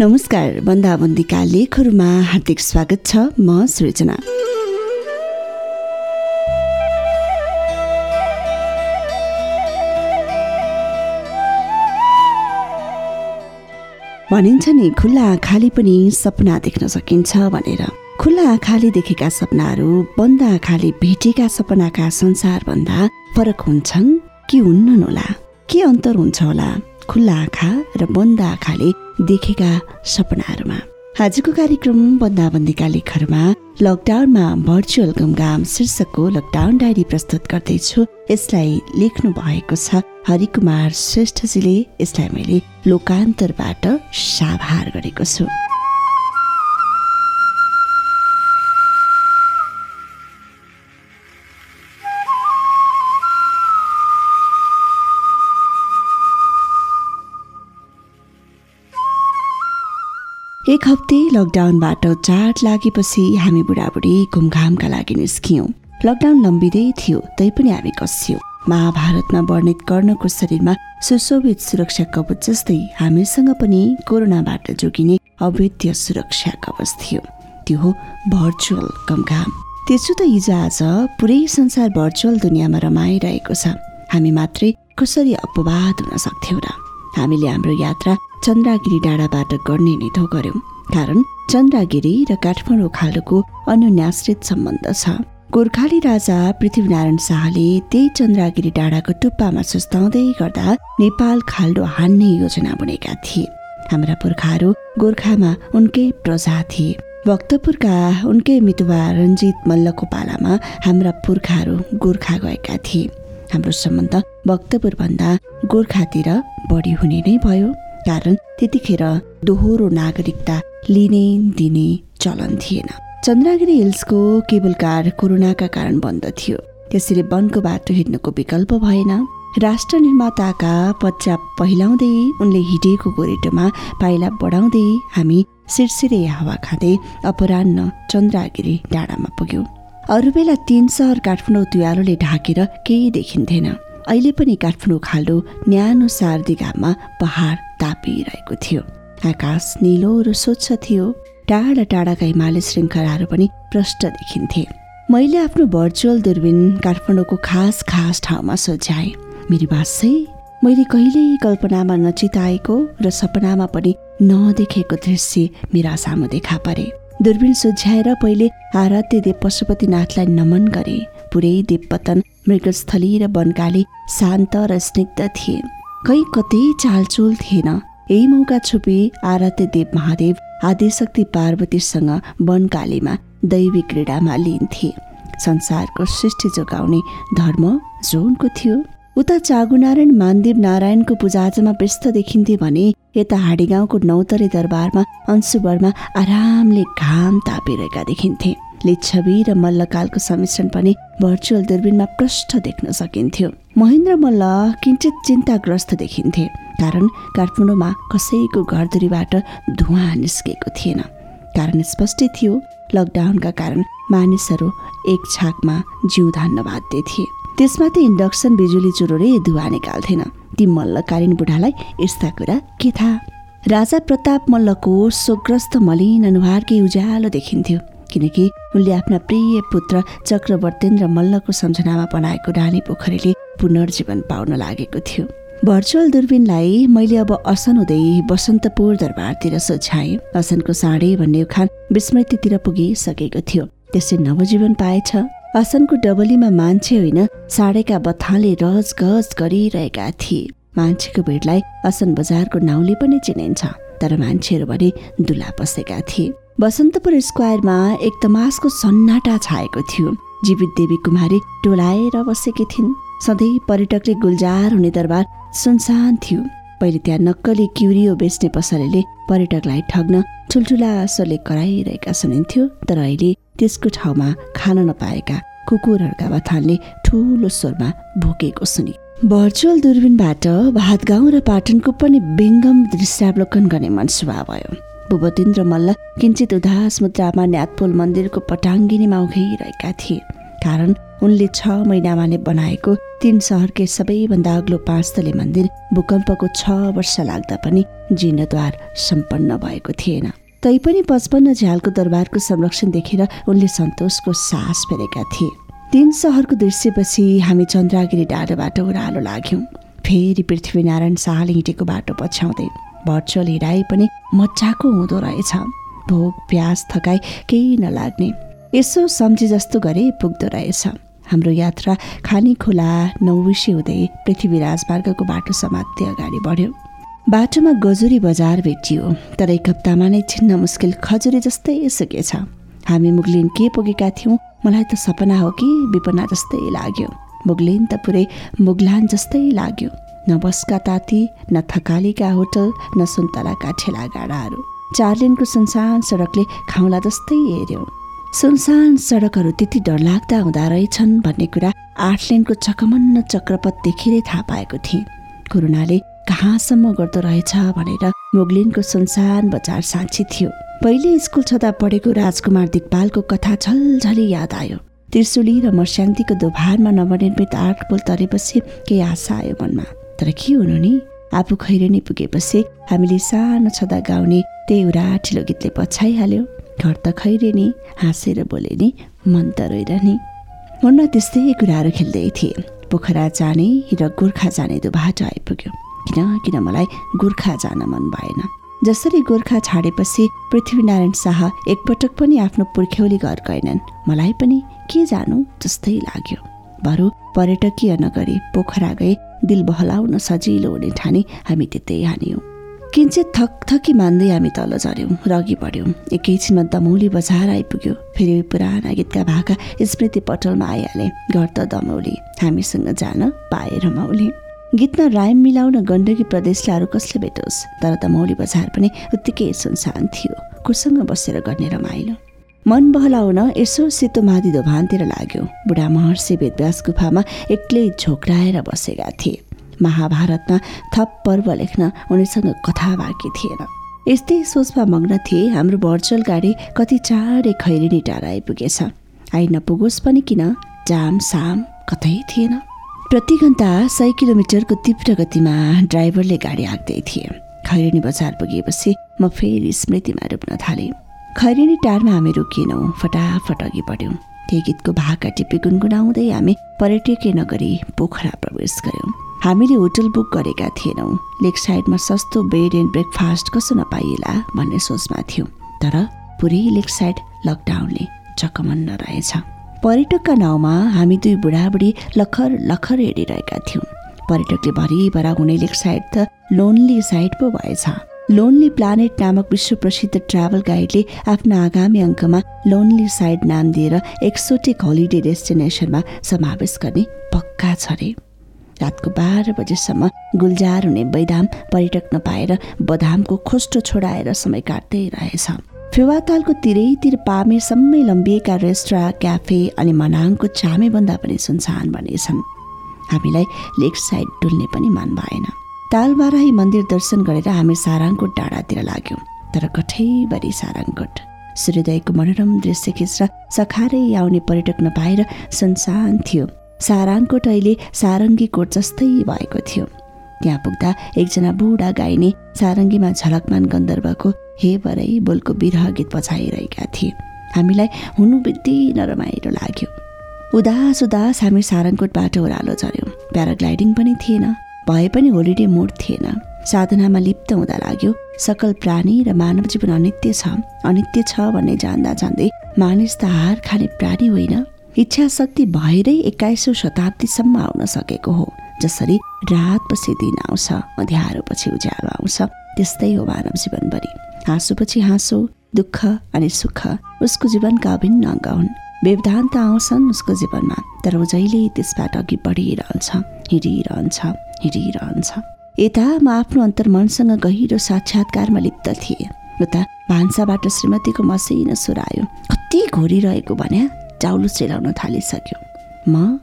नमस्कार बन्दाबन्दीका लेखहरूमा हार्दिक स्वागत छ म सृजना। भनिन्छ नि खुल्ला आँखाले पनि सपना देख्न सकिन्छ भनेर। खुल्ला आँखाले देखेका सपनाहरू बन्द आँखाले भेटेका सपनाका संसारभन्दा फरक हुन्छन् कि हुन्नन् होला? के अन्तर हुन्छ होला? खुल्ला आँखा र बन्द आँखाले देखेका सपनाहरूमा। आजको कार्यक्रम बन्दाबन्दीका लेखहरूमा लकडाउनमा भर्चुअल गमगाम शीर्षकको लकडाउन डायरी प्रस्तुत गर्दैछु। यसलाई लेख्नु भएको छ हरिकुमार श्रेष्ठजीले। यसलाई मैले लोकान्तरबाट साभार गरेको छु। एक हप्ते लकडाउनबाट चाट लागेपछि हामी बुढाबुढी घुमघामका लागि निस्कियौँ। लकडाउन लम्बिँदै थियो तैपनि हामी कस्यौँ। महाभारतमा वर्णित कर्णको शरीरमा सुशोभित सुरक्षा कवच जस्तै हामीसँग पनि कोरोनाबाट जोगिने अवैध सुरक्षा कवच थियो। त्यो हो भर्चुअल घमघाम। त्यसो त हिजो आज पुरै संसार भर्चुअल दुनियाँमा रमाइरहेको छ। हामी मात्रै कसरी अपवाद हुन सक्थ्यौँ र हामीले हाम्रो यात्रा चन्द्रागिरी डाँडाबाट गर्ने निधो गर्यौं। कारण चन्द्रागिरी र काठमाडौँ खाल्डोको अन्योन्याश्रित सम्बन्ध छ। गोर्खाली राजा पृथ्वीनारायण शाहले त्यही चन्द्रागिरी डाँडाको टुप्पामा सुस्ताउँदै गर्दा नेपाल खाल्डो हान्ने योजना बनेका थिए। हाम्रा पुर्खाहरू गोर्खामा उनकै प्रजा थिए। भक्तपुरका उनकै मितुवा रञ्जित मल्लको पालामा हाम्रा पुर्खाहरू गोर्खा गएका थिए। हाम्रो सम्बन्ध भक्तपुरभन्दा गोर्खातिर बढी हुने नै भयो। कारण त्यतिखेर दोहोरो नागरिकता लिने दिने चलन थिएन। चन्द्रगिरी हिल्सको केबल कार कोरोनाका कारण बन्द थियो। त्यसैले वनको बाटो हिँड्नको विकल्प भएन। राष्ट्र निर्माताका पच्चा पहिलाउँदै उनले हिँडेको गोरेटोमा पाइला बढाउँदै हामी सिरसिरे हावा खाँदै अपरान्न चन्द्रगिरी डाँडामा पुग्यौँ। अरू बेला तीन सहर काठमाडौँ तुवालोले ढाकेर केही देखिन्थेन। अहिले पनि काठमाडौँ खाल्डो न्यानो सार्दी घाममा पहाड तापिरहेको थियो। आकाश निलो र स्वच्छ थियो। टाढा टाढाका हिमालय श्रृङ्खलाहरू पनि प्रष्ट देखिन्थे। मैले आफ्नो भर्चुअल दूरबीन काठमाडौँको खास खास ठाउँमा सोझ्याएँ मेरी बासै मैले कहिल्यै कल्पनामा नचिताएको र सपनामा पनि नदेखेको दृश्य मेरा सामु देखा परे। दूरबीन सुझ्याएर पहिले आराध्य देव पशुपतिनाथलाई नमन गरे। पुरै देवपतन मृगस्थली र वनकाली शान्त र स्निग्ध थिए। कहीँ कतै चालचोल थिएन। यही मौका छुपी आराध्य देव महादेव आदिशक्ति पार्वतीसँग वनकालीमा दैवी क्रीडामा लिन्थे संसारको सृष्टि जोगाउने धर्म जोनको थियो। उता चागुनारायण मानदेव नारायणको पूजाआजामा व्यस्त देखिन्थे भने यता हाडी गाउँको नौतरे दरबारमा अंशुवरमा आरामले घाम तापिरहेका देखिन्थे। लिच्छवी र मल्लकालको सम्मिश्रण पनि भर्चुअल दूरबीनमा प्रष्ट देख्न सकिन्थ्यो। महेन्द्र मल्ल किन्चित चिन्ताग्रस्त देखिन्थे कारण काठमाडौँमा कसैको घरधुरीबाट धुवा निस्केको थिएन। कारण स्पष्टै थियो लकडाउनका कारण मानिसहरू एक छाकमा जिउ धान्न बाध्य थिए। त्यसमा त इन्डक्सन बिजुली चुरोले धुवा निकाल्थेन। ती मल्लकालीन बुढालाई यस्ता कुरा के थाहा? राजा प्रताप मल्लको शोकग्रस्त मलिन अनुहारकै उज्यालो देखिन्थ्यो किनकि उनले आफ्ना प्रिय पुत्र चक्रवर्तेन्द्र मल्लको सम्झनामा बनाएको डाली पोखरीले पुनर्जीवन पाउन लागेको थियो। भर्चुअल दूरबीनलाई मैले अब असन हुँदै बसन्तपुर दरबारतिर सोझ्याएँ। असनको साँडे भन्ने उखान विस्मृतितिर पुगिसकेको थियो। त्यसले नवजीवन पाएछ। असनको डबलीमा मान्छे होइन साडेका बथाले रज गज गरिरहेका थिए। मान्छेको भिडलाई असन बजारको नाउँले पनि चिनिन्छ। तर मान्छेहरू भने दुला पसेका थिए। बसन्तपुर स्क्वायरमा एक तमासको सन्नाटा छाएको थियो। जीवित देवी कुमारी टोलाएर बसेकी थिइन्। सधैँ पर्यटकले गुल्जार हुने दरबार सुनसान थियो। पहिले त्यहाँ नक्कली क्युरियो बेच्ने पसलेले पर्यटकलाई ठग्न ठुल्ठुला स्वरले कराइरहेका सुनिन्थ्यो। तर अहिले त्यसको ठाउँमा खान नपाएका कुकुरहरूका बथानले ठुलो स्वरमा भोकेको सुनि। भर्चुअल दूरबीनबाट भातगाउँ र पाटनको पनि बेङ्गम दृश्यावलोकन गर्ने मन सुभा भयो। भूपतेन्द्र मल्ल किन्चित उदास मुद्रामा न्यातपोल मन्दिरको पटाङ्गिनीमा उघिरहेका थिए। कारण उनले छ महिनामा नै बनाएको तीन सहरकै सबैभन्दा अग्लो पाँच तले मन्दिर भूकम्पको छ वर्ष लाग्दा पनि जीर्णद्वार सम्पन्न भएको थिएन। तैपनि पचपन्न झ्यालको दरबारको संरक्षण देखेर उनले सन्तोषको सास फेरेका थिए। तीन सहरको दृश्यपछि हामी चन्द्रागिरी डाँडोबाट ओह्रालो लाग्यौँ। फेरि पृथ्वीनारायण शाहले हिँडेको बाटो पछ्याउँदै भर्चुअल हिँडाइ पनि मजाको हुँदो रहेछ। भोक प्यास थकाइ केही नलाग्ने। यसो सम्झे जस्तो गरे पुग्दो रहेछ। हाम्रो यात्रा खानी खोला नौविसी हुँदै पृथ्वी राजमार्गको बाटो समात्दै अगाडि बढ्यो। बाटोमा गजुरी बजार भेटियो तर एक हप्तामा नै छिन्न मुस्किल खजुरी जस्तै सुकेछ हामी मुगलिन के पुगेका थियौँ? मलाई त सपना हो कि विपना जस्तै लाग्यो। मुगलिन त पुरै मुगलान जस्तै लाग्यो। न बसका ताती न थकालीका होटल न सुन्तलाका ठेला गाडाहरू। चारलेनको सुनसान सडकले खाउला जस्तै हेऱ्यौँ। सुनसान सडकहरू त्यति डरलाग्दा हुँदो रहेछन् भन्ने कुरा आठ लेनको चकमन्न चक्रपथ देखेरै थाहा पाएको थिएँ। कोरोनाले कहाँसम्म गर्दो रहेछ भनेर मुगलिनको सुनसान बजार साँची थियो। पहिले स्कुल छँदा पढेको राजकुमार दिगपालको कथा झलझली याद आयो। त्रिशुली र मर्स्याङ्तीको दोभारमा नवनिर्मित आर्ट पुल तरेपछि केही आशा आयो मनमा। तर के हुनु नि? आफू खैरेनी पुगेपछि हामीले सानो छँदा गाउने त्यही उराठिलो गीतले पछाइहाल्यो घर त खैरे नि हाँसेर बोले नि मन त रोइरहने मनमा त्यस्तै कुराहरू खेल्दै थिए। पोखरा जाने र गोर्खा जाने दो बाटो आइपुग्यो। किन? किन मलाई गोर्खा जान मन भएन। जसरी गोर्खा छाडेपछि पृथ्वीनारायण शाह एकपटक पनि आफ्नो पुर्ख्यौली घर गएनन्। मलाई पनि के जानु जस्तै लाग्यो। बरु पर्यटकीय नगरी पोखरा गए दिल बहलाउन सजिलो हुने ठानी हामी त्यतै हान्यौँ। किन्चित थक थकी मान्दै हामी तल झऱ्यौँ र अघि बढ्यौँ एकैछिनमा दमौली बजार आइपुग्यो। फेरि पुराना गीतका भाका स्मृति पटलमा आइहाले। घर त दमौली। हामीसँग जान पाए रमाउली। गीतमा राइम मिलाउन गण्डकी प्रदेशले अरू कसले भेटोस्? तर दमौली बजार पनि उत्तिकै सुनसान थियो। कोसँग बसेर गर्ने रमाइलो। मन बहलाउन यसो सेतो मादी दोभानतिर लाग्यो। बुढा महर्षि वेदव्यास गुफामा एक्लै झोक्राएर बसेका थिए। महाभारतमा थप पर्व लेख्न उनीसँग कथा बाँकी थिएन। यस्तै सोचमा मग्न थिए हाम्रो भर्चुअल गाडी कति चाँडै खैरिनी टाढा आइपुगेछ आइ नपुगोस् पनि किन? जाम साम कतै थिएन। प्रति घन्टा सय किलोमिटरको तीव्र गतिमा ड्राइभरले गाडी आँक्दै थिए। खैरिनी बजार पुगेपछि म फेरि स्मृतिमा डुब्न थालेँ। खैरिनी टारमा हामी रोकिएनौँ फटाफट अघि बढ्यौँ। त्यही गीतको भाका टिपी गुनगुनाउँदै हामी पर्यटकीय नगरी पोखरा प्रवेश गऱ्यौँ। हामीले होटल बुक गरेका थिएनौँ। लेक साइडमा सस्तो बेड एन्ड ब्रेकफास्ट कसो नपाइएला भन्ने सोचमा थियौँ। तर पुरै लेक साइड लकडाउनले चकमन्न रहेछ। पर्यटकका नाउँमा हामी दुई बुढाबुढी लखर लखर हेरिरहेका थियौँ। पर्यटकले भरिभरा हुने लेक साइड त लोनली साइड पो भएछ। लोनली प्लानेट नामक विश्व प्रसिद्ध ट्राभल गाइडले आफ्नो आगामी अङ्कमा लोनली साइड नाम दिएर एक्सोटिक होलिडे डेस्टिनेसनमा समावेश गर्ने पक्का छ अरे रातको बाह्र बजेसम्म गुल्जार हुने बैदाम पर्यटक नपाएर बदामको खोस्टो छोडाएर समय काट्दै रहेछ। फेवातालको तिरैतिर पामेसम्मै लम्बिएका रेस्टुरा क्याफे अनि मनाङको चामेभन्दा पनि सुनसान बनेछन्। हामीलाई लेक साइड डुल्ने पनि मन भएन। तालबाराही मन्दिर दर्शन गरेर हामी साराङकोट डाँडातिर लाग्यौँ तर कठैभरि साराङकोट। सूर्योदयको मनोरम दृश्य खिच्न सखारै आउने पर्यटक नपाएर सुनसान थियो। साराङकोट अहिले सारङ्गी कोट जस्तै भएको थियो। त्यहाँ पुग्दा एकजना बुढा गाइने सारङ्गीमा झलकमान गन्धर्वको हे भरै बोलको बिरह गीत पछाइरहेका थिए। हामीलाई हुनु बित्ति नरमाइलो लाग्यो। उदास उदास हामी सारङकोटबाट ओह्रालो झऱ्यौँ। प्याराग्लाइडिङ पनि थिएन भए पनि होलिडे मोड थिएन। साधनामा लिप्त हुँदा लाग्यो सकल प्राणी र मानव जीवन अनित्य छ अनित्य छ भन्ने जान्दा जान्दै मानिस त हार खाने प्राणी होइन। इच्छा शक्ति भएरै एक्काइसौँ शताब्दीसम्म आउन सकेको हो जसरी रात पछि दिन आउँछ अँध्यारो पछि उज्यालो आउँछ त्यस्तै हो मानव जीवनभरि हाँसोपछि हाँसो दुःख अनि सुख उसको जीवनका अभिन्न अङ्ग हुन्। व्यवधान त आउँछन् उसको जीवनमा तर ऊ जहिले त्यसबाट अघि बढिरहन्छ हिँडिरहन्छ हिँडिरहन्छ। यता म आफ्नो अन्तर्मनसँग गहिरो साक्षात्कारमा लिप्त थिएँ। उता भान्साबाट श्रीमतीको मसिनो सुरायो कति घोरिरहेको भन्या चाउलो सेलाउन थालिसक्यो। म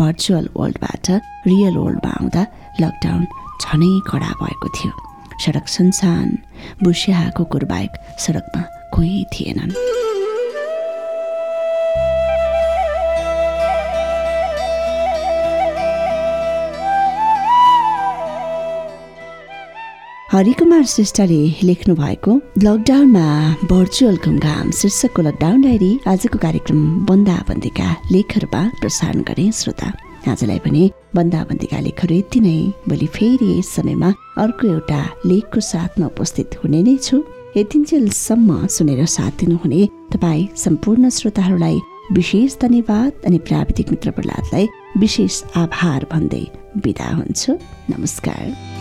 भर्चुअल वर्ल्डबाट रियल वर्ल्डमा आउँदा लकडाउन झनै कडा भएको थियो। सडक सुनसान बुसिया कुकुर बाहेक सडकमा कोही थिएनन्। हरिकुमार श्रेष्ठले लेख्नु भएको लकडाउनमा भर्चुअल घुमघाम शीर्षकको लकडाउन डायरी आजको कार्यक्रम बन्दाबन्दीका लेखहरूमा प्रसारण गरे श्रोता। आजलाई भने बन्दाबन्दीका लेखहरू यति नै। भोलि फेरि यस समयमा अर्को एउटा लेखको साथमा उपस्थित हुने नै छु। यतिन्जेलसम्म सुनेर साथ दिनुहुने तपाईँ सम्पूर्ण श्रोताहरूलाई विशेष धन्यवाद अनि प्राविधिक मित्र प्रहलादलाई विशेष आभार भन्दै बिदा हुन्छु। नमस्कार।